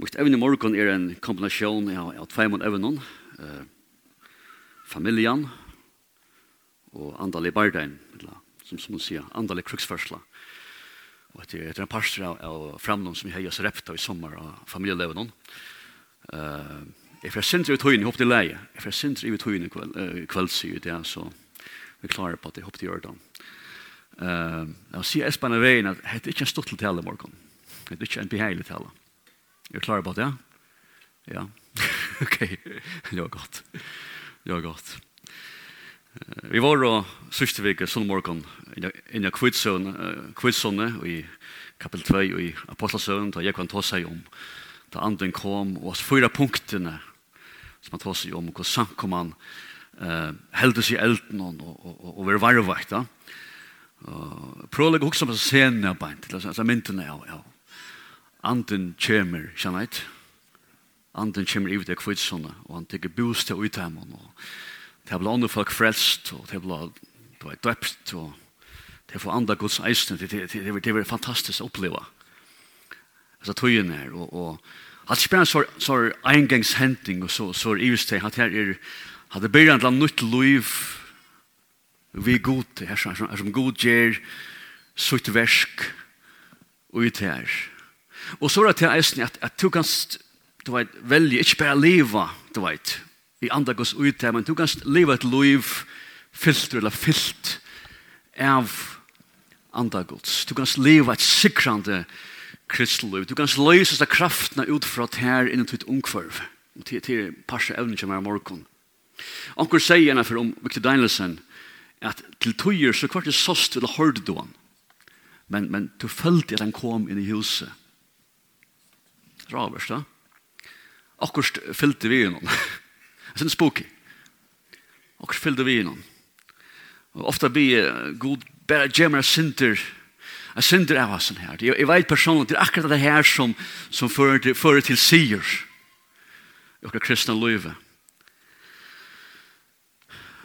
Mitt evne i morgen er en kombinasjon av, av tvei mot evnen, eh, familien og andal i bardein, som, som man sier, andal i kruksførsla. Og det er en parster av, av framnån som vi har oss repta i sommer av familjelevnen. Eh, jeg får sindre i høyene, jeg håper det er leie. Jeg får sindre ut høyene kveld, eh, kveldsi ja, så vi klarer på at jeg håper det gjør det. Eh, jeg sier Espen av veien at det er ikke en stått til tale i morgen. Det er ikke en behagelig tale. Er du klar på det? Ja. ok, det var godt. Det var godt. Vi var og sørste vike, sånn morgen, inn i kvitsånne, i kapitel 2, i apostelsøvn, da jeg kan ta seg om, da anden kom, og oss fyra punktene, som han ta seg om, hvor samt kom han, eh, heldes i elden, og, og, og, og være varvvakt, da. Prøv å legge også på scenen, til altså myntene av, av, anden kommer, kjenner jeg Anden kommer i det kvitsene, og han tenker bus til utheimen, og det blir andre folk frelst, og det blir det døpt, og det får andre gods eisen, det, det, det, det, det fantastisk å oppleve. Altså tøyen her, og, og at spennende så, så er engangshenting, og så, så er ivis til at her er, at det blir en nytt liv, vi er god her som, som god gjør, sutt versk, ut her, Og så er det til eisen at, at du kan du vet, velge, ikke bare leve, du vet, i andre gos ut men du kan leve et liv fyllt, eller fyllt av andre gos. Du kan leve et sikrande kristeliv. Du kan løse seg kraftene ut fra det her innen ditt ungkvarv. Og til, til parse evnen som er morgen. Anker sier gjerne for om Victor Danielsen at til tøyer så kvart det såst vil ha du han. Men, men du følte at han kom inn i huset Ravers, da. Akkurat fyllte vi innom. Jeg synes spooky. Akkurat fyllte vi innom. Og ofte blir god bare gjemmer synder Jeg synder av oss her. Jeg, jeg vet personlig, det er akkurat det her som, som fører til, fører til sier i okra kristna løyve.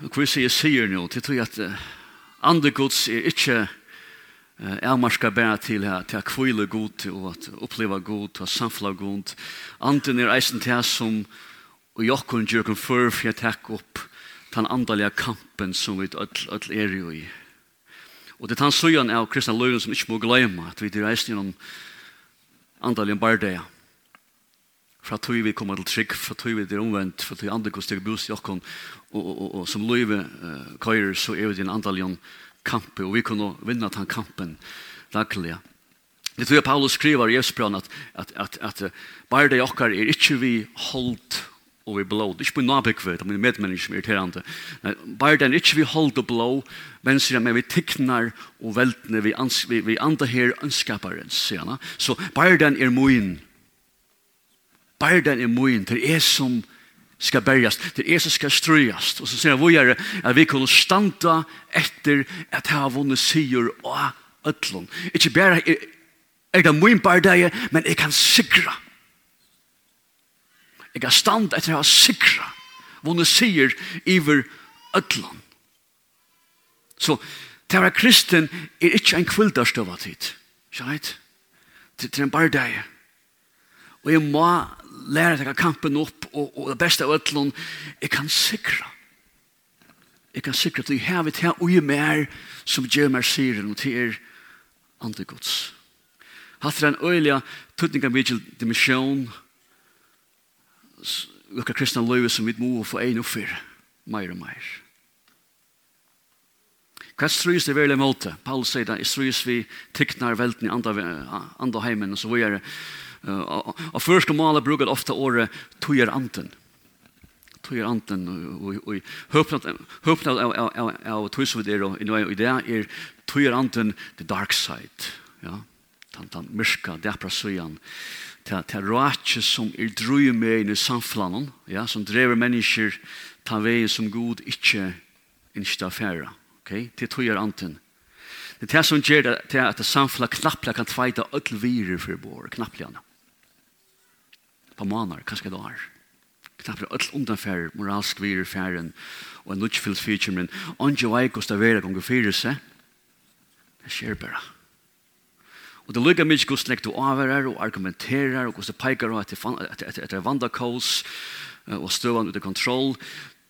Og hva sier sier nå? Det tror jeg at andre gods er ikke Elmar ska bära till här till att kvile god och att uppleva god och samfla god. Anten är eisen till som och jag kan göra en för för att tacka upp den andliga kampen som vi öll öll är i. Och det han söjan är kristna löven som inte må glömma att vi det eisen genom andliga bardaja. För att vi kommer till trygg, för att vi är omvänt, för att vi andra kostar bus i och, och, och, och som löven uh, köjer så är vi den andliga kampen kamp, og vi kunne vinna den kampen daglig. Det tror jeg Paulus skriver i Esbjørn at, at, at, at bare det okkar er ikke vi holdt og vi blod. Ikke på nabekve, det er medmennesker som er irriterende. Bare det er ikke vi holdt og blod, men sier men vi tikkner og veltene, vi, ans, vi, vi andre her ønskaparen, sier han. Så bare den er moin. Bare den er moin, det er som skal bergast, det er som skal strøyast. Og så säger vi är at vi kan stanta efter att ha vunnit syr och ötlån. Inte bara er det min bardeie, men jeg kan sikra. Jeg kan stanta efter att ha sikra. vunnet syr iver ötlån. Så til å være kristen er ikke en kvildar tid. Skjønner jeg? Det en bardeie. Og jeg må lære seg kampen opp, og, og det beste av øtlån, jeg kan sikre. Jeg kan sikre at jeg har vidt her, og jeg mer som gjør meg sier, og til er andre gods. Hatt er en øyelig tøtning av mye dimensjon, lukka kristna løyve som vi må få en og fyr, mer og mer. Hva strys det veldig måte? Paul sier det, strys vi tikkner velten i andre, andaheimen og så videre. Og først og målet bruker ofte året tøyer anten. Tøyer anten, og høpnet av tøy som det er, og i det er tøyer anten the dark side. Ja, den, den myrka, depra søyan, til, til rake som er drøy med i samflanen, ja, som drever mennesker ta veien som god ikke ikke affæra. Okay? Det tøyer anten. Det er det som gjør det til at samfla knapplega kan tveita öll virer for bor, knapla på måneder, kanskje det er. Knappar öll undanfær, moralsk vir færen, og en nutch fils men onge vei kosta vera gongu fyrir seg, det skjer bare. Og det lukka mye hvordan nek du avverar og argumenterer, og kosta peker og etter vandakås, og støvende ut av kontroll,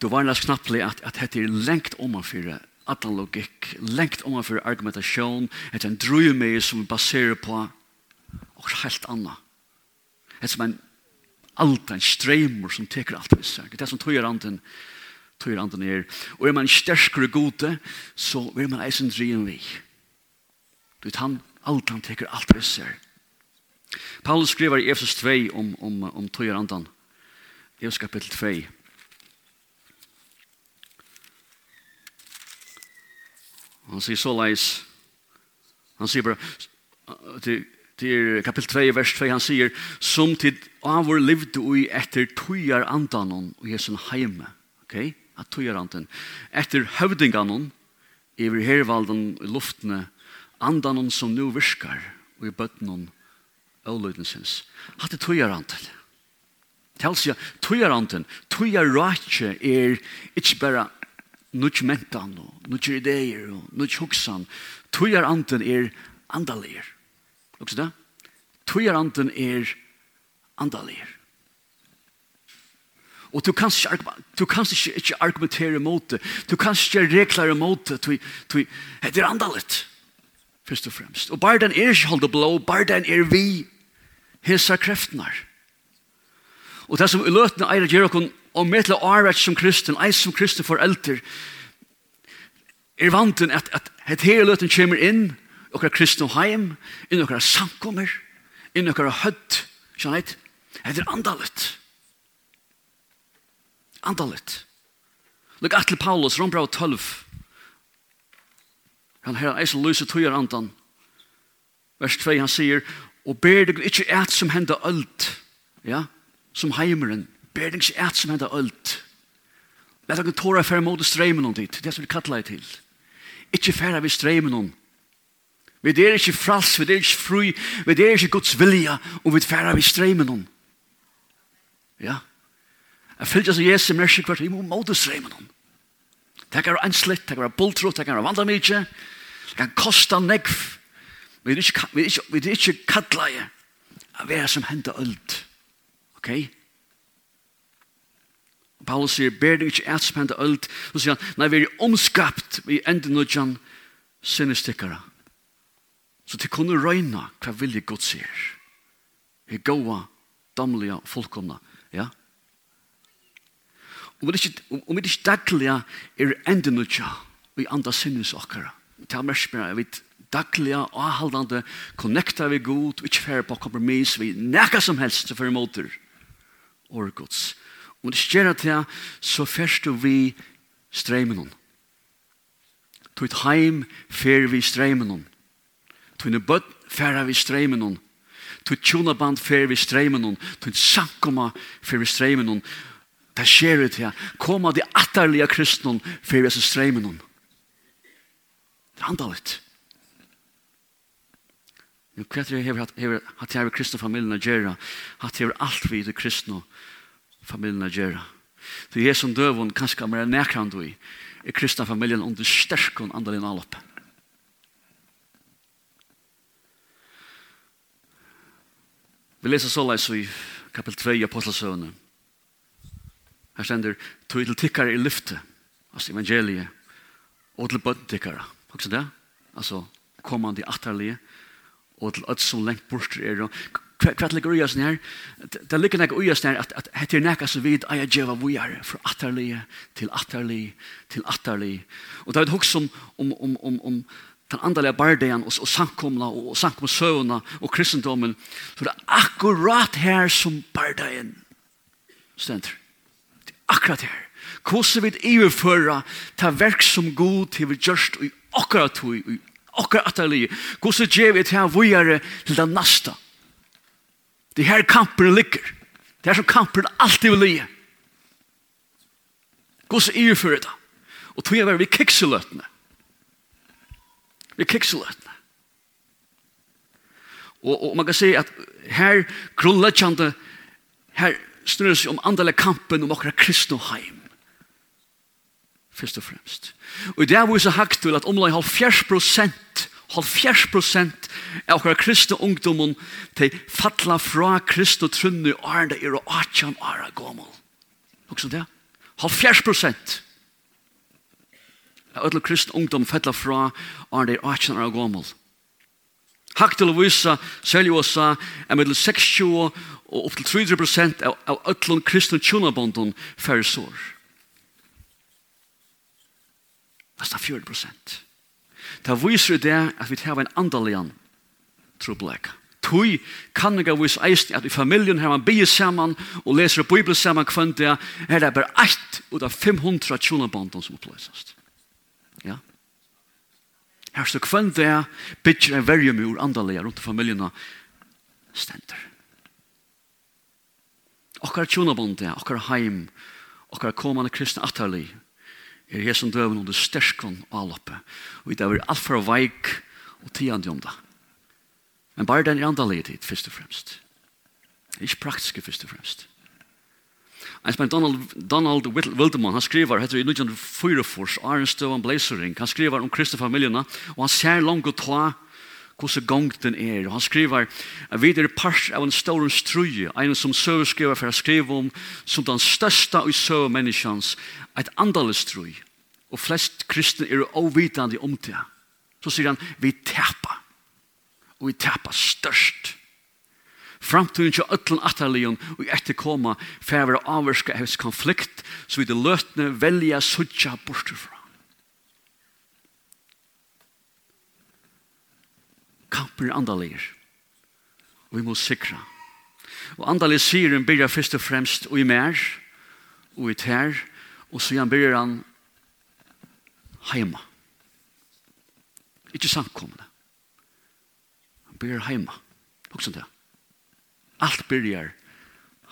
du var næst knapplig at, at dette er lengt om å fyre allan logikk, lengt om å fyre argumentasjon, etter en drøy som vi baserer på og helt annet. Det er som en allt en strömmor som täcker allt vi. Det är som tog anden tog anden er. Och är man stärskare gode så är man eisen drien vi. Du vet han allt han täcker allt vi. Paulus skriver i Efesus 2 om om om tog anden. Efesus kapitel 2. Han sier så leis. Han sier bare, til kapitel 3, vers 2, han sier, som til avur livde ui etter tøyar andanon og jesun heime. Ok? At tøyar andan. Etter høvdinganon, iver hervalden i luftene, andanon som nu virkar, og i bøttenon, avløydensins. At det tøyar andan. Talsja, tøyar andan, tøyar ratje er ikke bare nuch mentan, nudge ideer, nudge hoksan. Tøyar andan er andalir Lukst det? Tøyaranden er andalir. Og du kan ikke, du kan ikke, ikke argumentere mot det. Du kan ikke reklare mot det. Du, du, det er andalit. Først og fremst. Og bare den er ikke holdt blå, bare den er vi hesa kreftnar. Og det som i løtene eier gjør okkur og med til året som kristen, ei som kristen for elter, er vanten at, at, at hele løten kommer inn, okkar kristne heim, inn okkar samkommer, inn okkar hødd, skjønnheit, det er andalet. Andalet. Lukk atle Paulus, Rombrau 12. Han her eis lyset tøyer andan. Vers 2, han sier, og ber deg ikke et som hender ølt, ja, som heimeren, ber deg ikke et som hender ølt. Læt deg tåra færre mot streimen om dit, det er som vi kattler til. Ikke færre vi streimen om dit Vi er ikke frals, vi er ikke fri, vi er ikke Guds vilja, og vi færa vi streimen hon. Ja. Jeg fyllt oss Jesu mersi hvert, vi må måte streimen hon. Det kan være enslitt, det kan være bultro, det kan være vandra mykje, det kan kosta negv. Vi er ikke, vi er ikke, vi er ikke kattleie av hva som hender ølt. Ok? Paulus sier, ber deg ikke et som hender ølt, så sier han, nei, vi er omskapt, vi er enda nødjan sinnestikkara. Ja Så til kunne røyna hva vilje Gud sier. He gåa damlige og fullkomna. Ja? Om vi ikke, om vi ikke daglige er enden utja vi andre sinnes okkara. Det er mest mer, jeg vet, dagliga og avhaldande connecta vi god, vi ikke færre på kompromiss, vi nekka som helst til fyrir måter. Åre gods. Om det skjer at det, så først vi streimen hon. Tog et heim fer vi streimen hon. Tune bøtt færa vi streimen hon. Tu tjuna band færa vi streimen hon. Tune sankoma færa vi streimen hon. Ta skjer ut her. Koma de atterlige kristne færa vi streimen hon. Det er andalit. Nu kvart jeg hever hatt jeg hever kristne familien å gjøre. Hatt jeg hever alt vi til kristne familien å gjøre. Så jeg som døvun kanskje mer nekrand i kristne familien under sterkon andalin alloppe. Vi leser så leis i kapel 2 i Apostelsøvnene. Her stender, tog til tikkare i lyfte, altså evangeliet, og til bøtten tikkare. Også det? Altså, kommande i atterlige, og til ødt som lengt borster er. Hva ligger ui oss nær? Det ligger nek ui oss nær at, at heter er nekka så vid eia djeva vi er fra atterlige til atterlige til atterlige. Og det er et hoks om, om, om, om, om den andalige bardean og, og sankomla og, og sankomsøvna og kristendommen, så det er akkurat her som bardean stender. Det er akkurat her. Hvordan vi iverføra ta verk som god til vi gjørst i akkurat tog, i akkurat atali. Hvordan gjør vi til vi er til den nasta. Det her kampen ligger. Det er som kampen alltid vil li Hvordan iverføra det? Og tog jeg vi kikseløtene Vi ved krigsløtene. Og, og man kan si at her grunnleggjande, her snurrer seg om andale kampen om okra kristne heim. Først og fremst. Og i det er vi så hakt til at omlag halv fjers prosent, halv fjers prosent av okra kristne ungdommen til fatla fra kristne trunne og arne er og atjan ara gommel. Også det? Halv fjers prosent ødel kristen ungdom fettla fra er det 18 år gammel. Hakt til å vise særlig også er middel 60 og opp til 30 prosent av, av ødelen kristne tjonabånden færre sår. Nesten 40 prosent. Det viser det at vi tar en andalian troblegg. Tui kan ikke vise eisen at i familien har man bygget sammen og leser Bibelen sammen kvendt det. Er det bare 1 ut av 500 tjonabånden som oppløses. Ja. Her så kvann det bytjer en verje mur andalega rundt familien stender. Okkar tjonabonde, okkar heim, okkar komande kristne atali, er jeg som døven under sterskon og alloppe. Og det er alt for veik og tiande om det. Men bare den er andalega tid, først og fremst. Ikke praktiske først og fremst. En spent Donald, Donald Wildemann, han skriver, heter i 1944, Arjen Støvan Blazering, han skriver om Kristofamiljerna, og han ser langt og ta hvordan gongten er. Og han skriver, at vi er part av en stor struje, en som søver skriver for å skrive om, som den største og søver menneskens, et andales struje. Og flest kristne er overvitende om det. Så sier han, vi tapper. Og vi tapper størst. Framtiden til ötlen atterligen og etter koma fæver avverska hevs konflikt så vi det løtne velja sudja bortifra. Kampen er andalir og vi må sikra. Og andalir syren byrja først og fremst og i mer og i ter og så igjen byrja han heima. Ikke samkomne. Han byrja heima. Også det. Alt byrjar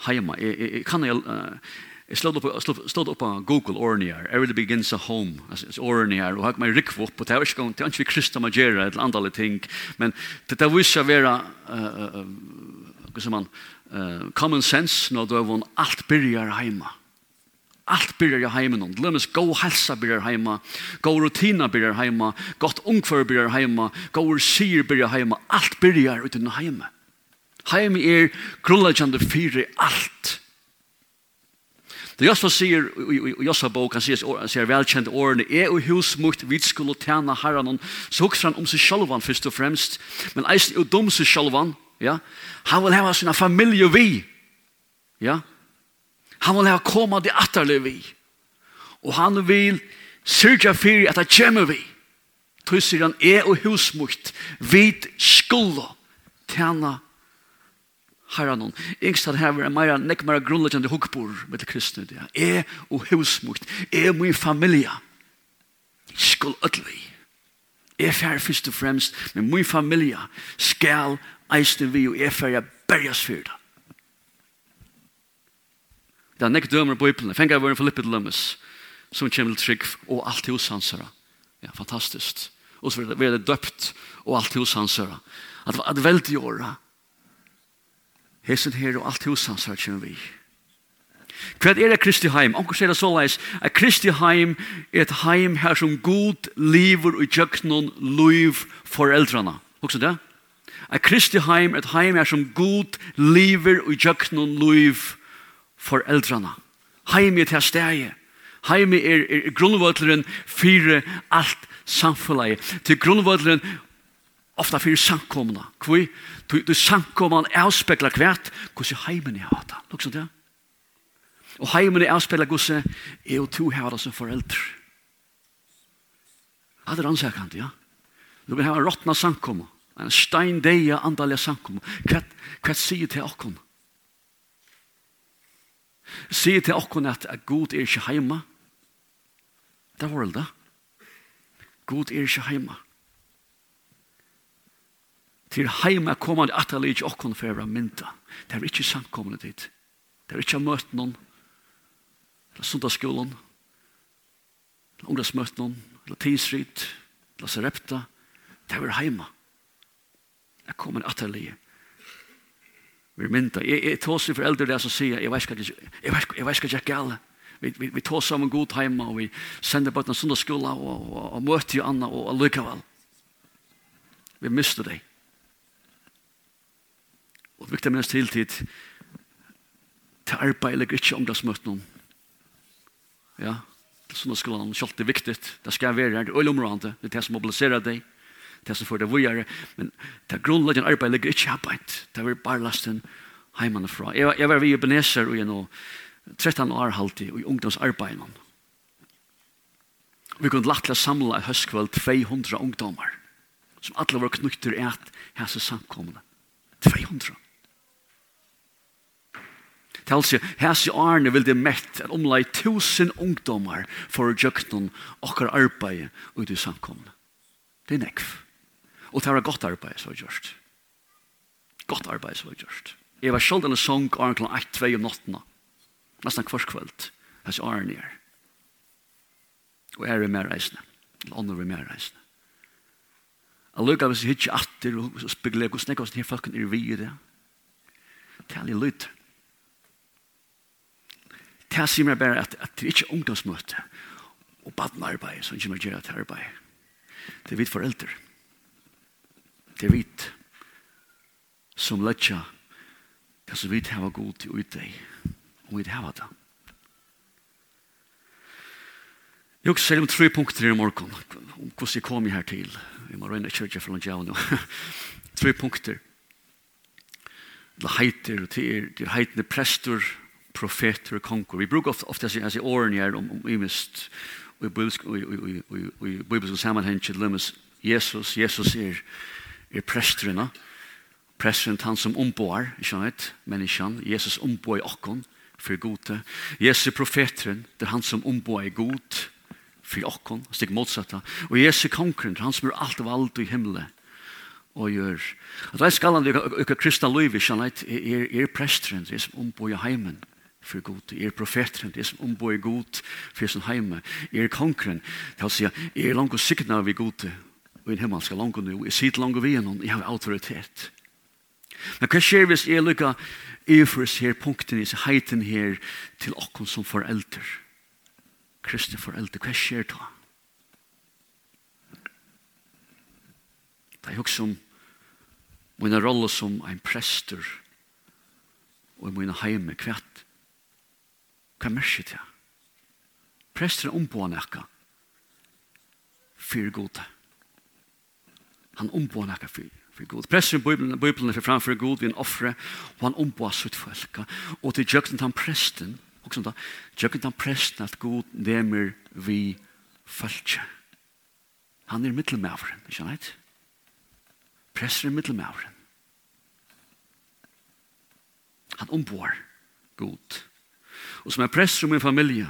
heima. Jeg, jeg, jeg kan jeg, uh, jeg slått opp, slått, opp på Google årene her. Everything begins at home. Altså, årene her. Og jeg har rikv opp. Og det er ikke, det er ikke vi kristne med gjøre et eller annet ting. Men det er viser å være uh, uh, uh, man, uh, common sense når du har vunnet alt byrjar heima. Alt byrjar heima noen. Lømmes god helsa byrjar heima. God rutina byrjar heima. Godt ungfør byrjar heima. God sier byrjar heima. Alt byrjar utan heima. heima Heim er grunnleggjande fyrir alt. Det Josfa sier, i Josfa bok, han sier, han sier velkjente årene, er og hus mot vid skulle tjene herren, så hukser han om seg sjølvan først og fremst, men eisen er dum seg sjølvan, ja? han vil heva sina familie vi, ja? han vil heva koma de atterle vi, og han vil syrja fyrir at han kommer vi, tog sier han, er og hus mot vid skulle tjene herren, herran hon. Yngst han hever en meira, nek meira grunnleggjande hukkbor med det kristne det. Jeg og husmukt, jeg og min familie. Skål ødelig. Jeg fær først og fremst, men min familie skal eisne vi og jeg fær jeg berjas fyrir det. Det er nek dømer på ypelene. Fengar var en Filippid Lømmes som kommer til trygg og alt hos hans herra. Ja, fantastisk. Og så blir det døpt og alt hos hans herra. At det var veldig året Hesen her og alt husans her vi. Hva er det Kristi heim? Onkur sier det såleis, at Kristi heim er et heim her som god lever og jøknon liv foreldrarna. Hoksa det? At Kristi heim er et heim her som god lever og jøknon liv foreldrarna. Heim er til her steg. Heim er, er, er grunnvøtleren fire alt samfunnet. Til grunnvøtleren ofta fyrir sankomna. Kvui, du, du sankomman avspekla kvært, hvordan heimen er hata. Lukk sånn det? Og heimen er avspekla hvordan er og to hava som foreldre. Hadde det ansakant, ja? Du vil hava rottna sankomna. en steindeia andaliga sankomna. Kvært, kvært sier til okkon? Sier til okkon at, at god er ikke heima? Det var det. God er ikke heima til heima komande atali ikkje okkon for å mynda. Det er ikkje samkommende dit. Det er ikkje møtt noen, eller sundagsskolen, eller ungdomsmøtt noen, eller tidsrit, eller serepta. Det er heima. Jeg kommer en atali. Vi mynda. Jeg, jeg tås for eldre der som sier, jeg vet ikke jeg vet ikke jeg vet gale. Vi, vi, vi tås om en god heima, og vi sender på en sundagsskola, og, og, og møter jo anna, og, og lykkevel. Vi mister deg. Og viktig minnes til tid til arbeid eller ikke ungdomsmøten om. Ja, til sånne skolen, selv det er viktig. Det skal være her, det er områdende, det er det som mobiliserer deg, det er som får deg vujere. Men det er grunnleggende arbeid ligger ikke arbeid. Det er bare lasten heimene fra. Jeg, jeg var ved i Ebenezer og gjennom 13 år halvtid og i ungdomsarbeidene. Vi kunne lagt til å samle i høstkveld 200 ungdommer som alle var knytter i at hese samkommende. 200. Talsi, hese årene vil det mett at omlai tusen ungdomar for jøknon okkar arbeid ut i samkomne. Det er nekv. Og det var godt arbeid som var gjørst. Godt arbeid som var gjørst. Jeg var sjoldan en sång åren klant 1-2 om nottena. Nesten kvart kvöld. Hese årene er. Og er vi mer reisende. Eller ånden vi mer reisende. lukker hvis jeg hittir atter og spegler hvordan jeg har sånn her folken er vi i det. Det er litt lytter. Det sier meg bare at, at det er ikke ungdomsmøte og badenarbeid som kommer til å gjøre til arbeid. Det er vidt foreldre. Det er vidt som letja det som vidt har god til ut deg og vidt har det. Jeg ser om tre punkter i morgen om hvordan jeg kom her til. Jeg må røyne kjørtje for langt javn. tre punkter. Det heiter, det er, det er heitende prester, profeter og konger. Vi bruker ofte, ofte altså, årene her om, om imest og i bibelsk sammenheng til lømmes Jesus, Jesus er, er presteren. presteren han som omboar, ikke sant, menneskene, Jesus omboar i okken for gode. Jesus er profeteren, det er han som omboar i god, for okkon, stik motsatta. Og Jesus er kongren, han som er alt av alt i himmelen, og gjør. At det er skallande, og kristna liv, ikke sant, er, er presteren, det er som omboar i heimen, for god. Er profeteren, det er som ombå god for sin heime. Er kongren, det vil si, er langt og sikna vi god og en himmel skal langt og nå, jeg sitter langt og vi gjennom, jeg har autoritet. Men hva skjer hvis jeg lykker lykka iføres her punkten i heiten her til okken som forelder? Kristi forelder, hva skjer da? Det er jo ikke som min rolle som en prester og min heime, hva Hva er merker det? Prester er ombå han ekka. Fyr gode. Han ombå han ekka fyr. Fyr god. Prester i Bibelen, Bibelen er framfor god vi en offre, og han ombå hans utfølka. Og til jøkken han presten, og sånn da, jøkken han presten at god nemer vi følkje. Han er mittelmavren, ikke han heit? Prester er mittelmavren. Han ombår god og som er prester i min familie,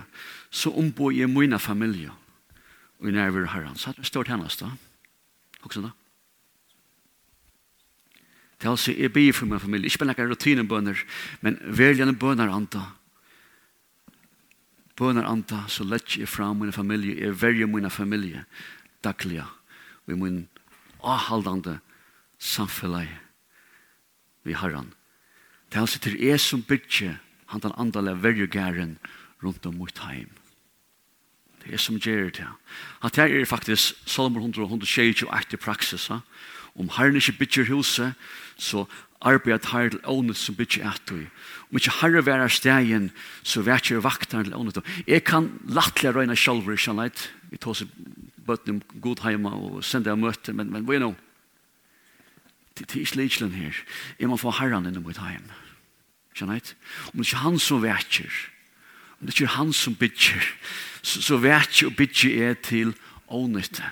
så ombå jeg mina familie og i nærvare herren. Så det står til hennes da. Også da. Det er altså, jeg ber for min familie. Ikke bare noen rutinebønner, men velgjende bønner anta. Bønner anta, så lett jeg fram min familie. Jeg verger min familie daglig. Og i min avhaldende samfunnet vi har han. Det er altså til jeg som bygger han den andale verjegæren rundt om mot heim. Det er som gjør det. At det er faktisk Salomon 100 og 121 i praksis. Ha? Om herren ikke bytjer huset, så arbeidet her til ånet som bytjer etter. Om ikke herre være stegen, så vet jeg vakter til ånet. Jeg kan lattelig røyne selv, sant? Vi tar seg bøtten om god heima og sender jeg møte, men, men, hva er know, det er ikke litt her. Jeg må få herren inn i mitt heima. Skjønnheit? Om det ikke er han som vekker, om det ikke er han som bygger, så, så vekker og bygger er til ånytte.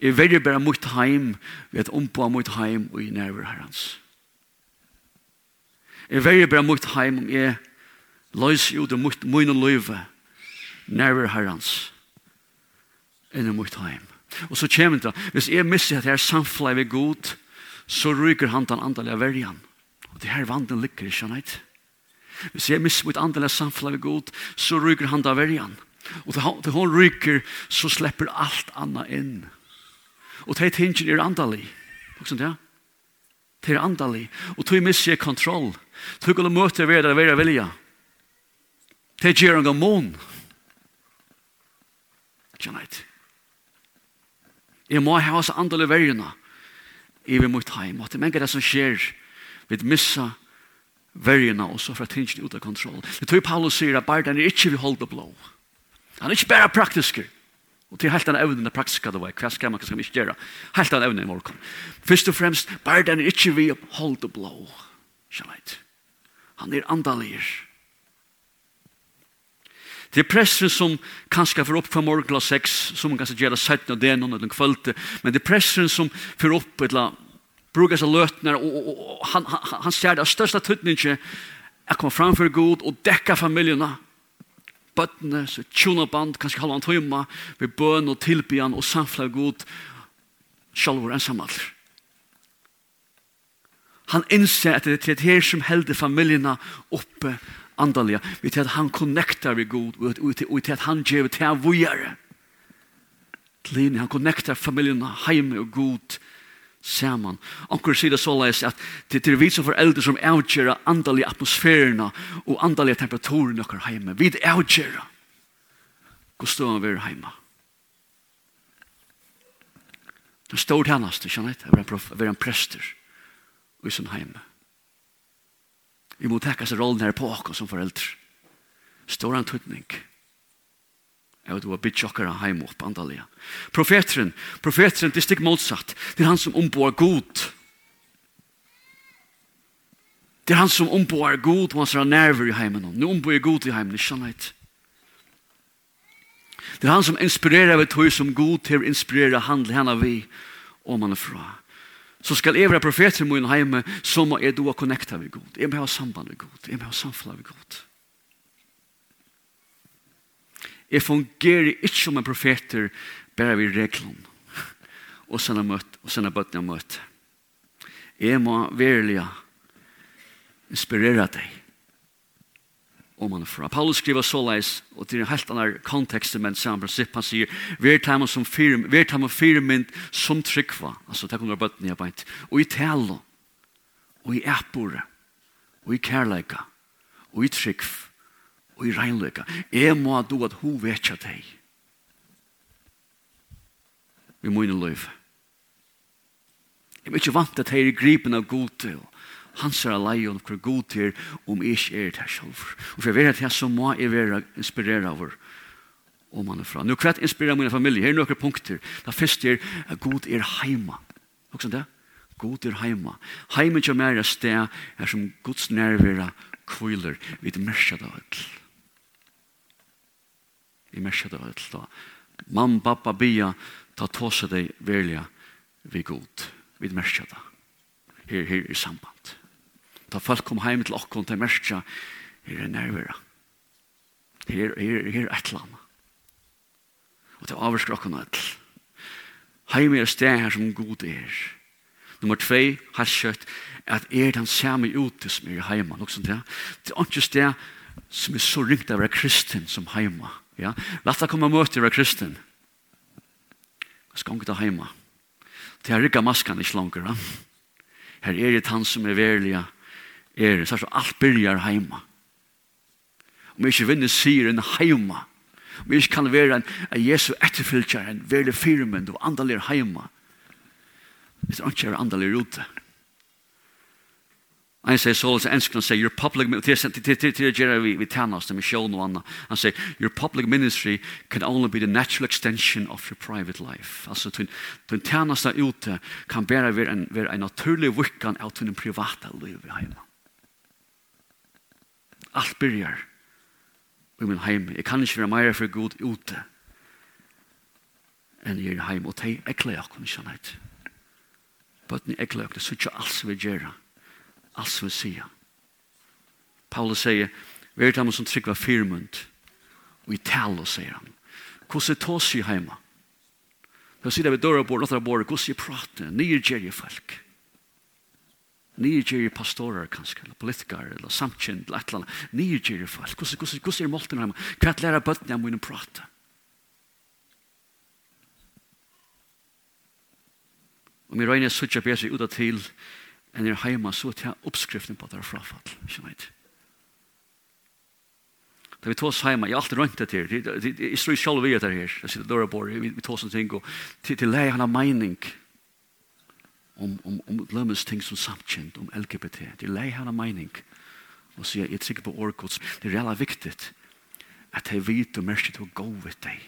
Jeg velger bare mot heim, ved ompå mot heim og i nærmere herrens. Jeg verre bare mot heim om jeg løs ut og mot og løyve nærvare herrens enn mot heim. Og så kommer det, hvis jeg misser at jeg er samfunnet ved god, så ryker han den andalige verjan. Og det her vanden lykker, ikke sant? Hvis jeg misser mitt andelig samfunnet med god, så ryker han da verjan. Og til hun ryker, så slipper alt annet inn. Og det tingene er andelig. Takk sånn, ja. Det er andelig. Og tog misser jeg kontroll. Tog alle møter ved det, ved det vilja. Det gjør en gammon. Skjønnhet. Jeg må ha oss andelig verjene. Jeg vil mot heim. Og det er mange det som skjer. Skjønnhet vi missa verjena og så fra tingene ut av kontroll. Det tror Paulus sier at barden er ikke vi holder blå. Han er ikke bare praktisk. Og til helt den evnen er praktisk, det var. Hva skal man, ikke gjøre? Helt den evnen i morgen. Først og fremst, barden er ikke vi holder blå. Kjelleit. Han er andalir. Det er pressen som kanskje får opp fra morgen til seks, som man kanskje gjør det 17 og det er noen kvølte, men det er pressen som får opp et eller annet brukar seg løtner, og, og, og, han, han, han ser det største tøtningen er komme framfor god og dekka familierna. Bøttene, så tjona band, kanskje halva en tøyma, ved bøn og tilbyan og samfla god, sjalvor ensamall. Han innser at det er det her som helder familierna oppe andaliga, vi til at han connectar vi god, og til at han gjør til han vujare. Til han connectar familierna heime og god, saman. Onkur sier det såleis at det er vi som foreldre som avgjera andalige atmosfærerna og andalige temperaturen okkar heime. Vi outjera. hvor ståan vi er heima. Det står hennast, skjønner jeg, å være en prester og i sin heime. Vi må takka seg rollen her på oss som foreldre. Stor antydning. Stor Jeg vet hva bitt okkara heim opp, andalega. Profeteren, profeteren, det er stikk motsatt. Det er han som omboar god. Det er han som omboar god, og han ser nerver i heimen. Nå omboar god i heimen, det er. Det er han som inspirerer ved tog som god til å inspirere handle henne vi, om han er fra. Så skal jeg være profeteren min heime, som er du å connecta ved god. Jeg må ha samband ved god. Jeg må ha samfunnet ved god. Jeg fungerer ikke som en profeter, bare vi reglene. Og sånn er møtt, og sånn er bøttene er møtt. Jeg må virkelig inspirere deg om han fra. Paulus skriver så leis, og til en helt annen kontekst, men samme prinsipp, han sier, vi er tæmme som fyrem, vi er tæmme tamme firmynd som tryggva». Altså, det kommer bøtten i arbeid, «Og i tælo, og i æpore, og i kærleika, og i tryggva, og i regnløyka. Jeg må du at hun vet ikke deg. Vi må inn i løyve. Jeg er ikke vant at jeg er gripen av god til. Han ser alai om hvor god til om jeg ikke er det selv. Og for jeg vet at jeg så må jeg være inspireret av om han er fra. Nå kvart inspirerer min familie. Her er noen punkter. Da først er at god er heima. Hva det? God er heima. Heima kommer er et sted er som Guds nærvera kviler. vid merker av alt i merske det var da. Mamma, pappa, bia, ta tåse deg velja vi god. Vi merske det. Her, her er samband. Ta folk kom heim til okkon til merske, her er nervera. Her, her, her er et eller annet. Og til avvarsker okkon et. Heim er sted her som god er. Nummer 2, har kjøtt, at er den samme ute som er heima, nok sånt ja. Det er ikke sted som er så ringt av å være kristen som heima. Ja? Lagt deg komme møte av kristen. Hva skal ikke ta hjemme? Det er ikke maskan ikke langer. Ja? Her er det han som er verlige. Er det, så alt byrjar hjemme. Om vi ikke vinner sier en heima, Om vi ikke kan være en, en Jesu etterfylkjær, en veldig firmen og andalig hjemme. Det er ikke andalig ute. Han säger så att enskilda säger your public ministry vi vi tjänas med sjön och anna. Han säger your public ministry can only be the natural extension of your private life. Alltså tun tun tjänas där ute kan bara vara en vara en naturlig vickan out i den privata i hemma. Allt börjar i min hem. Jag kan inte vara mer för god ute enn i er heim. Og de ekler jeg kunne kjenne ut. Bøtten ekler jeg kunne suttje alt som vi gjør alt som vi sier. Paulus sier, vi er dem som trykker firmund, og i tale, sier han. Hvordan er tås i hjemme? Jeg sier det ved døra bort, nattar bort, hvordan jeg prater, nye gjerje folk. Nye gjerje pastorer, kanskje, eller politikere, eller samtjent, eller et eller annet. Nye gjerje folk. Hvordan er målten hjemme? Hva er lærer bøttene jeg må inn og prate? Og vi regner suttje bæsig ut av til, enn er heima så til oppskriften på at det er frafall. Ikke vet. Da vi tås heima, jeg har alltid rønt det til. Jeg tror selv vi er her. Jeg sitter døra på det, vi tås en ting. Til, til lei han har meining om, om, om lømmes ting som samkjent, om LGBT. Til lei han har meining. Og sier, jeg trykker på årkods. Det er reellt viktig at jeg vet og merker til å gå vidt deg.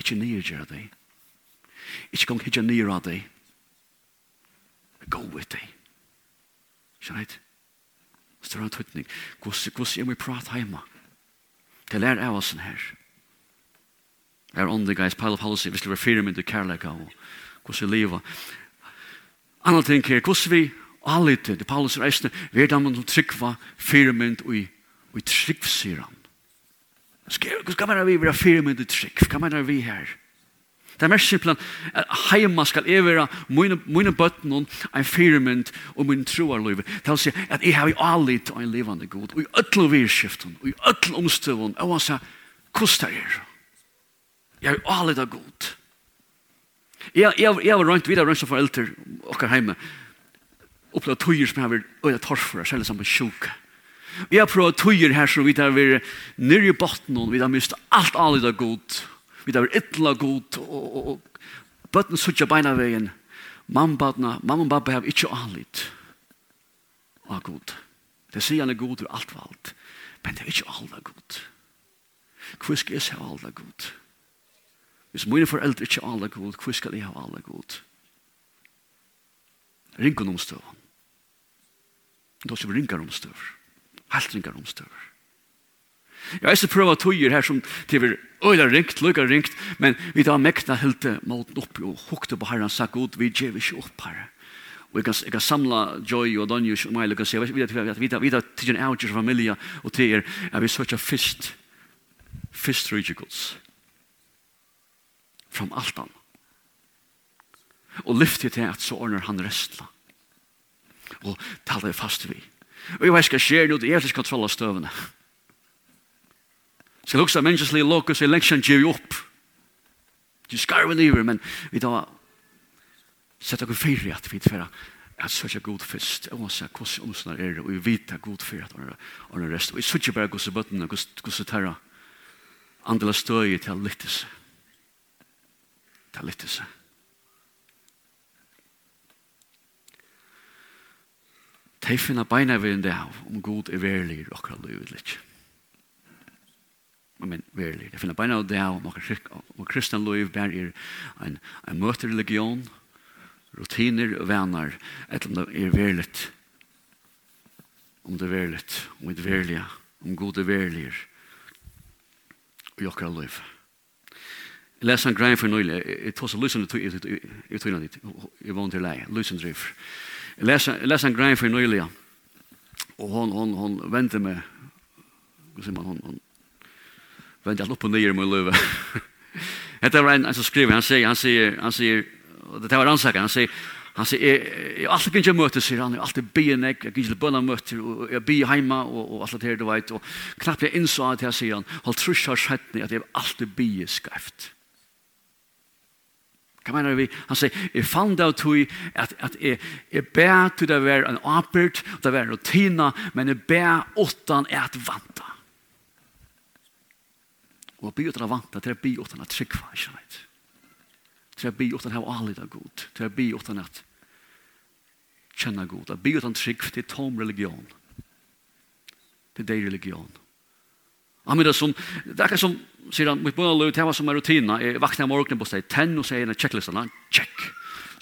Ikke nye gjør deg. Ikke gong hitja nye av deg sjovet deg. Skjønner jeg? Større tøytning. Hvordan er vi prat hjemme? Det lær av oss her. Det er åndig guys, pile of policy, hvis skal var fire mindre kærleika og hvordan vi livet. Anna ting her, hvordan vi allite, det Paulus reisne, vi er damen som tryggva fire mynd og i tryggv, sier han. Hva skal være vi være fire mynd i tryggv? Hva mener vi her? Det er mest simpelthen at heima skal jeg være mine, bøtten og en firmynd og min troarløyve. Det vil si at jeg har i alit og en livande god, og i ødel virkskiften, og i ødel omstøvun, og han sa, kosta er. Jeg har i alit av god. Jeg, jeg, jeg var rønt videre rønt som foreldre okker heime, opplevd tøyer som jeg har vært torfra, selv som en sjuk Jeg har prøvd tøyer her som vi har vært nere i botten, og vi har mist alt alit av god, Vi tar ytla god og, og, og bøtten suttja beina veien. Mamma, mamma og babba har ikke anlitt av god. Det sier han er god og alt valgt. Men det er ikke alle god. Hvor skal jeg se alle god? Hvis mine foreldre ikke alle god, hvor skal jeg ha alle god? Ringon omstøv. Det er også ringar omstøv. Helt ringar omstøv. Jeg har ikke prøvd tøyer her som til øyla ringt, lukka ringt, men vi tar mekna helt måten opp og hukte på herren sa god, vi djev ikke opp herre. Og jeg kan, jeg kan samla Joy og Donjus og Milo og se, vi tar vi da til en avgjør familie og til er, at vi søkja fyrst, fyrst rydgjegods. gods. Fram alt annet. Og lyfte til at så ordner han restla. Og taler fast vi. Og jeg vet ikke hva skjer nå, det er ikke kontroll av støvene. Skal hugsa menneskeslige lokus i lengsjan gjer jo opp. Du skar vi liver, men vi da sett okkur fyrir at vi tverra at søkja god fyrst, og hans er hos omsnar er, og vi vita god fyrir at han er rest. Og vi søkja bare gos i bøttene, gos i terra, andela støy til a lyttelse. Til a lyttelse. Tei finna beina vi enn det om god er verlig i okra livet litt men verlig. Jeg finner beina av det om og kristen liv bare er en, en møterreligion, rutiner og venner, etter om det er verlig, om det er verlig, om det er verlig, om god er verlig, og jokkar liv. Jeg leser en grein for nøylig, jeg tar så lysende tøyna ditt, jeg vann til lei, lysende driv. Jeg leser en grein for nøylig, og hon, hon, hon venter med, hva sier man, hon, hon, vänt allt upp och ner i min löv. Detta var en, en som skriver, han säger, han säger, han säger, det var ansaka, han säger, han säger, jag har alltid inte möter, säger han, jag har alltid be en ägg, jag har bönna möter, och jag be hemma, och, och allt det här, du vet, och knappt jag insåg att jag säger han, håll trus har skett ni, att jag alltid be skrift. Kan man vi? Han säger, jag fann det av tog att, att jag, jag ber till det var en apert, det var en rutina, men jag ber åttan är att vanta. Og å by utan å vanta, til å by utan å tryggva, ikke vet. Til å by utan å ha alida god. Til å by utan å kjenne god. Å by utan tryggv, det er tom religion. Det er deg religion. Han er som, det er ikke som, sier han, mitt bønne løy, det var som er rutina, jeg vakna morgenen på seg, tenn og sier en checklistene, check.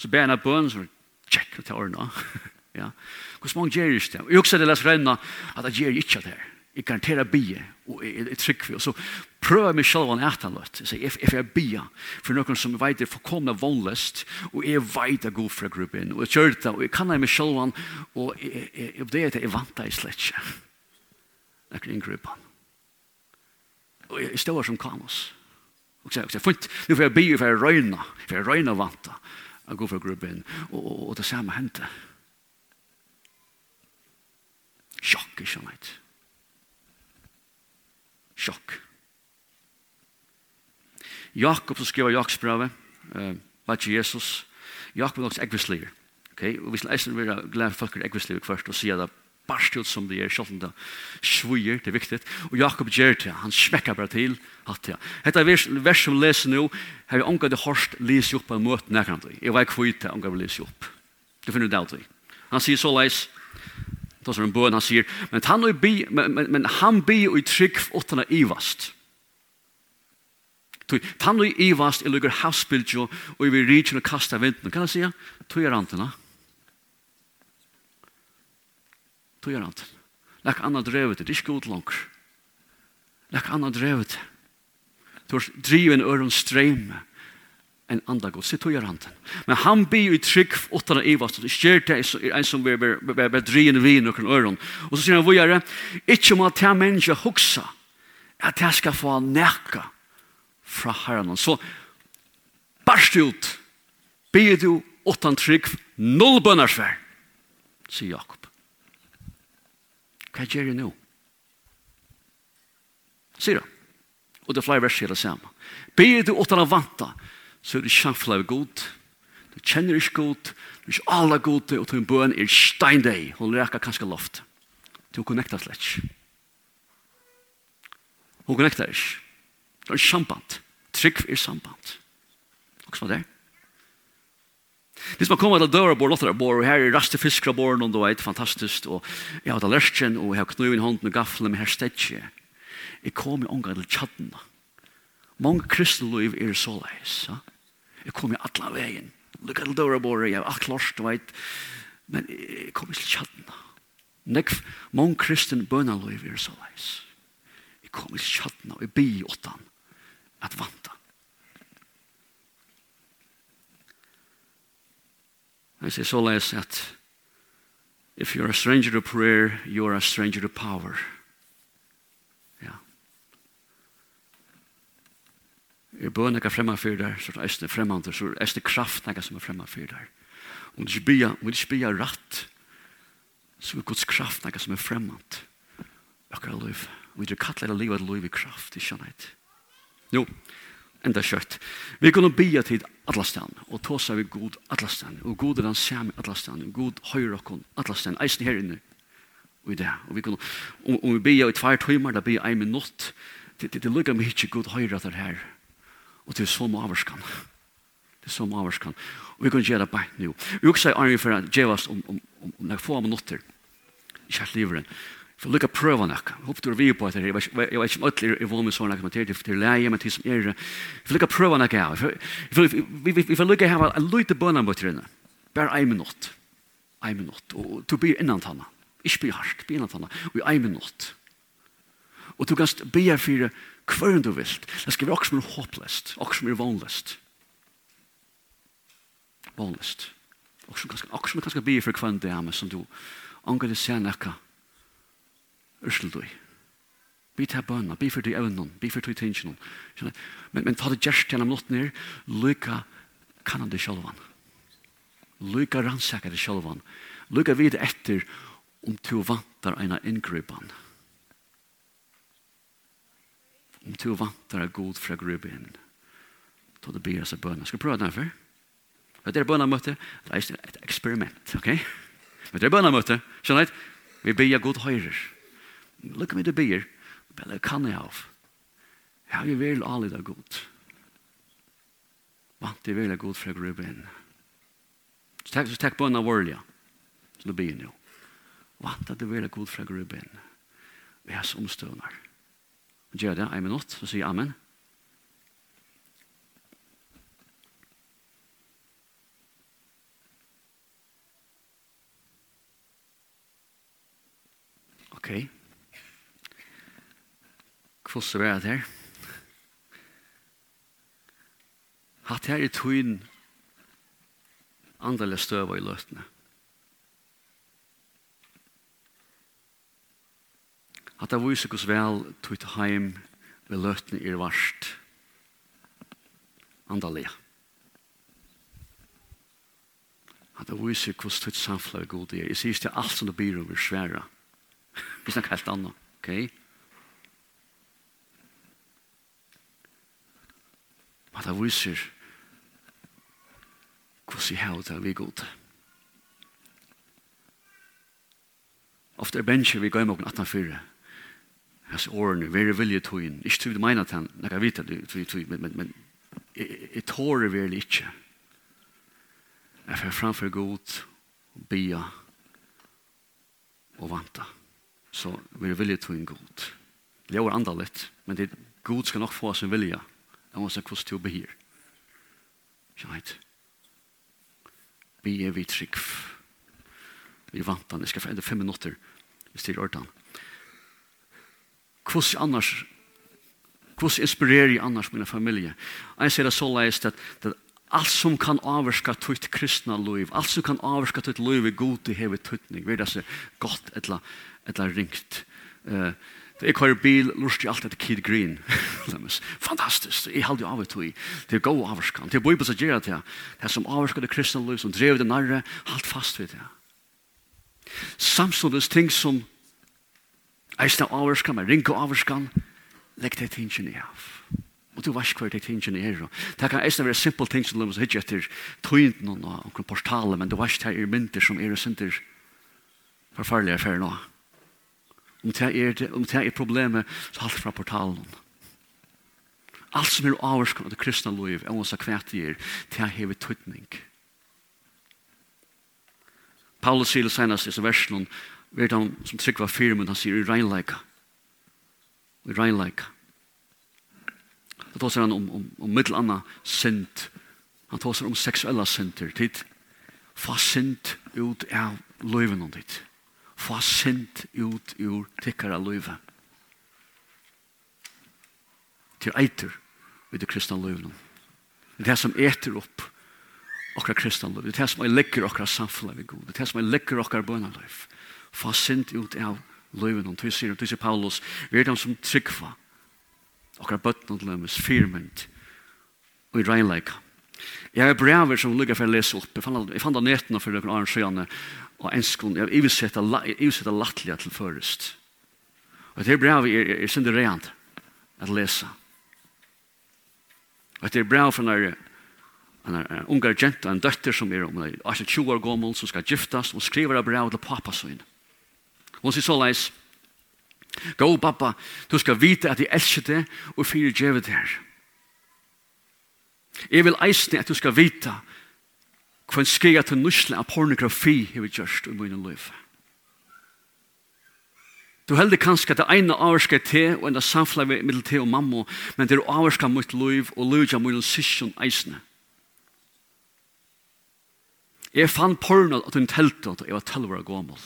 Så ber han av bønne, så check, og til ordna. ja. Hvordan mange gjør ikke det? Jeg husker det leser renna, at jeg gjør ikke det her. Jeg garanterer bie, og jeg trykker vi, og Så prøver jeg meg selv å etan løtt. Jeg sier, if jeg bie, for noen som vet er forkomne voldløst, og jeg vet er god fra gruppen, og jeg kjør det, og jeg kan meg selv an, og det er det jeg vant deg slett ikke. Det er en gruppen. Og jeg står som kamos. Og jeg sier, fint, nå får jeg bie, for jeg røyna, for jeg røyna vant deg, er god fra gruppen, og det samme hendte. Sjokk, ikke sant? sjokk. Jakob som skriver Jakobs brevet, uh, var ikke Jesus. Jakob er nok ekvisliger. Okay? Og hvis skal eisen være glad folk er ekvisliger først og sier det barst ut som det er, selv om det svujer, det er viktig. Og Jakob gjør det, han smekker bare til hatt det. Hette er vers, vers som leser nå, har vi omgått det hørst leser opp på en måte nærkant. Jeg vet ikke hvor det omgått det leser opp. Det finner du det alltid. Han sier så leis, Då som en bøn han sier, men han, bi, men, men, men han bi og i trygg åttende ivast. Tui, han og i ivast i lukker havspildjo og i vi rydkjen og kasta vinden. Kan jeg sige? Tui er antena. Tui er antena. Lek anna drevet det, det er ikke god langer. Lek anna drevet det. Du er driven øren streme en andan god. Sitt og gjør handen. Men han blir jo i trygg åttan av Ivas, Det skjer til er en som blir drien vi i noen øren. Og så sier han vågjere, ikke om at jeg mennesker hoksa, at jeg skal få nekka fra herren. Så barst ut, blir du åttan trygg, null bønnarsvær, sier Jakob. Hva gjør jeg nå? Sier han. Og det er flere verser det samme. Be du åttan av vanta, så er det kjafla av god. Du kjenner ikke god, du er ikke alle god, og din bøn er steindeg, hun reka kanskje loft. Du connecta slett. Hun connecta ikke. Det er samband. Trygg er samband. Og så var det. Hvis man kommer til døra bor, lotter bor, og her er raste fiskra bor, og det er fantastisk, og jeg har tallerken, og jeg har knu i hånden og gaffelen, men her stedje. Jeg kom i omgang til tjattene. Mange kristne liv er så leis. Ja? Jeg kom i atla veien. Lukka til døra båret, jeg var klart, du veit. Men jeg kom i til kjattna. Nekv, mån kristen bønaløyv er så leis. Jeg kom i til og jeg bi åttan at vanta. Jeg sier så leis at if you're a stranger to prayer, you're a stranger to power. er bøn nekka fremma fyrir der, så er det fremma fremmander, så er det kraft nekka som er fremma fyrir der. Om du ikke bia ratt, så er Guds kraft nekka som er fremma fremmand. Akkurat liv. Vi er kattleir liv at liv i kraft, i nøyt. Jo, enda kjøtt. Vi kunne bia tid atlastan, og tåsa vi god atlastan, og god er den samme atlastan, og god høyre okkon atlastan, eisen her inne, og i det. Og vi kunne, om, om vi bia i tvær tøymar, da bia ei minutt, det, det, det lukka mykje god høyre at det her, Og det er så maverskan. Det er så maverskan. Og vi kan gjøre det bare nå. Vi også er armen for å gjøre oss om, om, om, om noen få minutter. Ikke helt liveren. For lukka prøva nok. Hopp du er vi på det. Jeg vet ikke om alle er vågen med sånne Det er leie, med til som er. For lukka prøva nok av. Vi får lukka hava en lite bønna mot rinne. Bare ei minutt. Ei minutt. Og du blir innan tanna. Ikke blir hardt, blir innan tanna. Og i ei minutt. Og du kan be her for hver enn du vil. Det skal være også som er håpløst, også som er vanløst. Vanløst. Også som kanskje blir for hver enn dame som du angår det ser nekka ørsel du. Bi til bønna, bi for du evnen, bi for du tingene. Men, men ta det gjerst gjennom nått ned, lykka kan han det sjølvan. Lykka rannsaka det sjølvan. Lykka vid etter om du vantar eina inngripan. Lykka Om du vantar god fra grubben, ta det blir seg bønna Skal vi prøve den her Det er bønna møte Det er et eksperiment, ok? det er bønna møte Skjønner du Vi ber god høyre. Lykke mig det ber. Men det kan jeg av. Jeg har jo vel alle det god. Vant det vel er god fra grubben. Så takk, så takk bønner vårlige. Så nå ber nå. Vant det vel er god fra grubben. Vi har som støvner. Og gjør det en minutt så sier amen. Ok. Hvordan er det her? Hatt her i tøyen andelig støver i løtene. at det viser hvordan vel tog heim ved løtene i varst andalega. At det viser hvordan tog samfunnet er god er. Jeg sier ikke alt som det blir over svære. Vi snakker helt annet, ok? At det viser hvordan jeg har det vi god. Ofte er bensjer vi går i morgen 18.4 hans årene, være vilje tog inn. Ikke tog det mener til han, jeg vet at det tog, men, men, men jeg tårer vel ikke. Jeg får framfor god, bia og vanta. Så være vilje tøyen god. Det er andre litt, men det, god skal nok få sin vilja. Jeg må se hvordan å behir. Kjent. heit. Bia vi trygg. Vi vanta, jeg skal få enda fem minutter. hvis det er ordan hvordan annars, hvordan inspirerer jeg annars min familie? Og jeg ser det så leist at, at alt som kan avvarska tutt kristna liv, alt som kan avvarska tutt liv i god i hevet tuttning, vil det se godt etla, etla ringt. Uh, Jeg kører bil, lurst jeg alt etter Kid Green. Fantastisk, jeg halde jo av et tog. Det er god avvarskan. Det er bøy på seg gjerra til. Det er som avvarskar det kristna liv, som drev det nærre, halt fast ved det. Samståndes ting som Eisne avvarskan, men rinko avvarskan, legg det tingene i av. Og du varsk hver det tingene er. Det kan eisne være simpel ting som lømmes hitje etter tøynden og noen portaler, men du varsk det er mynter som er sinter forfarlige affærer nå. Om det er, om det er problemet, så halt fra portalen. Alt som er avvarskan av det kristne liv, er også kvært i er, det er hevet tøytning. Paulus sier det senast i versen Vert han som tryggva fyrir, men han sier i regnleika. I regnleika. Da tåsar han om, om, om mittelanna synd. Han tåsar om seksuella synder. Tid, Få synd ut av løyven om ditt. Få synd ut ur tikkara løyve. Til eiter i det kristna løyven. Det er det som eter opp okra kristna løyve. Det er det som er lekker okra samfunnet vi god. Det er det som er lekker okra bønaløyve få sint ut av løyven. Og til sier, til sier Paulus, vi er dem som tryggva, og er bøtten og lømmes, firmynd, og i regnleika. Jeg har brever som lukkar for å lese opp. Jeg fant av fann nettene for dere annen sjøene, og enskund, jeg vil sette, jeg sette lattelige til først. Og det brevet er, er, er synder rent at lese. Og det er brev fra når en, en ungar jenta, en døtter som er om 20 år gammel, som skal giftas, og skriver av brev til pappa sin. Hun sier så leis, Gå, pappa, du skal vite at jeg elsker deg og fyrer djevet her. Jeg vil eisne at du skal vite hva en skreia til nusle av pornografi har vi gjørst i min liv. Du heldig kanskje at det ene avvarska er til og enda samfla vi middel til og mamma, men det er avvarska mot liv og liv av min sysjon eisne. Jeg fann porno at hun telte at jeg var telvara gommel.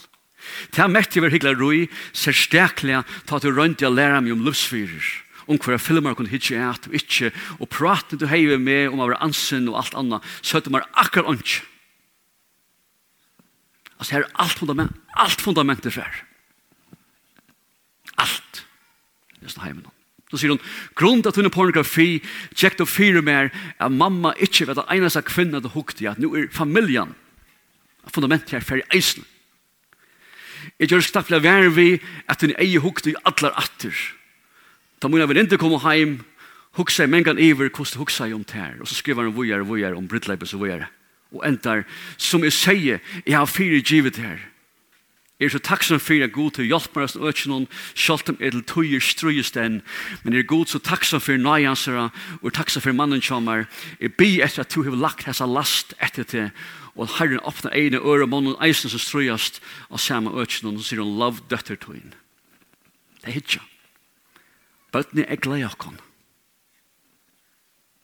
Det er mett i rui, hyggelig ser steklig ta til rundt i å lære meg om livsfyrer, om hver filmer kunne hitje et og ikke, og prate du heive med om hver ansyn og alt anna. søtte man akkurat ikke. Altså her er alt fundament, alt fundamentet for. Alt. Det er sånn heimen. Så sier hun, grunn til at hun er pornografi, tjekk til fire mer, at mamma ikke vet at eneste kvinne hadde hukt i at nå er familien fundamentet her for eisen. Jeg gjør stappelig vær vi at hun eier hukte i allar atter. Da må jeg vel ikke komme hjem, hukse i mengan iver, hvordan koste hukse i om tær. Og så skriver han vujer, og vujar om brittleipes og vujer. Og endar, som jeg sier, jeg har fire givet her. Jeg er så takksom for at god til hjelp meg og ikke noen, selv om jeg tøyer strøyes den, men jeg er god så takksom for nøyansere og takksom for mannen som er. Jeg blir etter at du har lagt hans last etter til, og herren åpner egne øre, og noen eisen som strøyast av samme økken, og sier hun, love døtter til henne. Det er hitja. Bøtene er glad i akkon.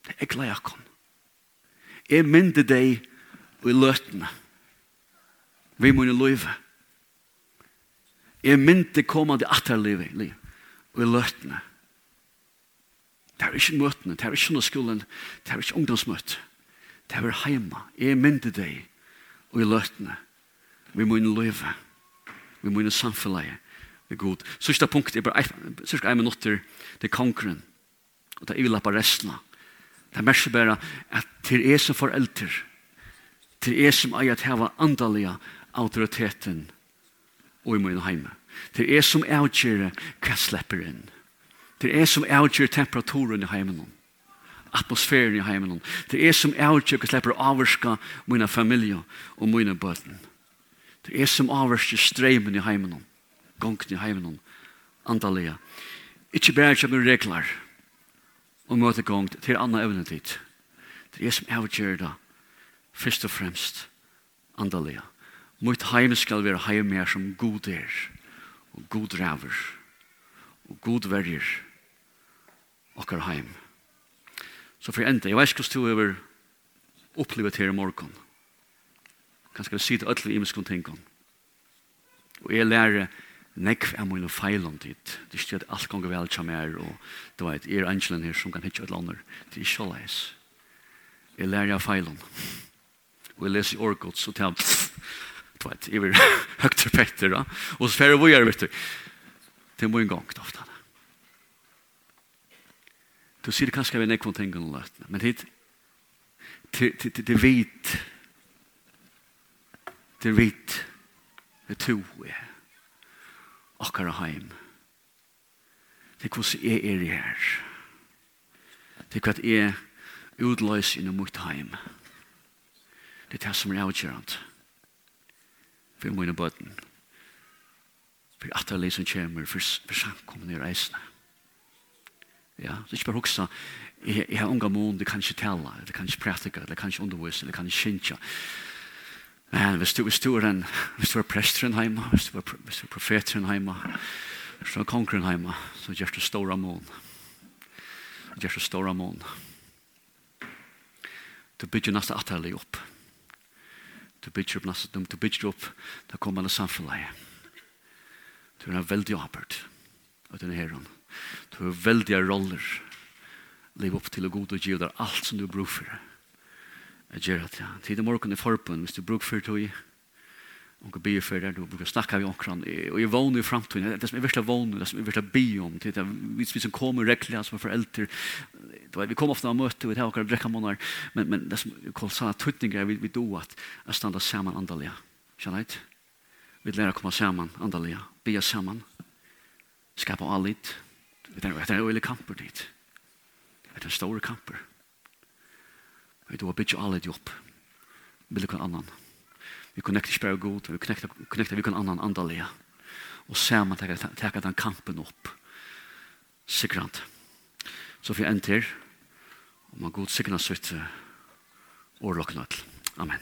Det er glad i akkon. Jeg mynde deg i løtene. Vi må jo løyve. Jeg mynde koma til atterlivet, og i løtene. Det er ikke møtene, det er ikke noe skolen, det er ikke ungdomsmøtene. Det er heima. Jeg mynte deg og i løtene. Vi må inn løyve. Vi må inn samfunnet. Det er god. Sørste punkt er bare cirka en minutter til konkurren. Og det er ivelappa resten. Det er mest bare at til jeg som forelder, til jeg som eier til hava andalige autoriteten og i min heime. Til jeg som avgjør hva slipper inn. Til jeg som avgjør temperaturen i heimen atmosfæren i heimen. Det er som avtjøk og slipper avvarska mine familie og mine bøten. Det er som avvarska streimen i heimen. Gongen i heimen. Andalega. Ikke bare kjøpne regler og møte gongt til anna evne dit. Det er som avgjør da. Først og fremst andalega. Mitt heim skal være heim er som god er og god ræver og god verger okkar heim. Så for enda, jeg vet ikke hvordan du har opplevet her i morgen. Kanskje vi sier til alle imenskene tingene. Og jeg lærer nekv er mine feil om dit. Det er ikke at alt ganger vel kommer her, og det var et er angelen her som kan hitte et lander. Det er ikke leis. Jeg lærer jeg feil om. Og jeg leser i årgått, så tar jeg, du vet, jeg vil høyt til Petter, og så fer jeg er, vet du. Det er mye gang, da, ofte. Du sier det kanskje vi nekvom tingene lagt, men hit, det er vit, det er vit, det er to, ja akkara heim. Det er hvordan jeg er her. Det er hva jeg utløs inn i mitt heim. Det er det som er avgjørende. For mine bøten. For atterlig som kommer, for, for samkomne i reisene. Ja, så ikke bare huksa, jeg, jeg har unga mån, det kan ikke tale, det kan ikke praktika, det kan ikke undervise, det kan ikke kjentja. Men hvis du, hvis du er en, hvis du er presteren heima, hvis du er, hvis du er profeteren heima, hvis du er konkurren heima, så gjør du stora mån. Gjør du stora mån. Du bygger nesten atterlig opp. Du bygger opp nesten, du bygger opp, da kommer alle samfunnet. Du er veldig oppert, og den er herren. Du har veldige roller. Liv opp til å god og gi deg alt som du bruker for. Jeg gjør at ja. Tid i morgen i forbund, hvis du bruker for tog, og be for det, du bruker snakke av omkran, og jeg vågner i fremtiden, det som er virkelig vågner, det som er virkelig be om, det er vi som kommer rekkelig, som er foreldre, vi kommer ofte av møte, vi tar akkurat brekka måneder, men, men det som er kolosale tøytninger, vi, vi do at jeg standa sammen andalega, kjenner jeg? Vi lærer å komme sammen andalega, be sammen, skapa allit, Det er, det er veldig kamper dit. Det er en stor kamper. Vi då bitch alla det upp. Vill kan annan. Vi connectar inte god, vi connectar connectar vi kan annan andaliga. Och ser man ta ta den kampen upp. Sigrant. Så vi enter. Och man god signa sitt orloknat. Amen.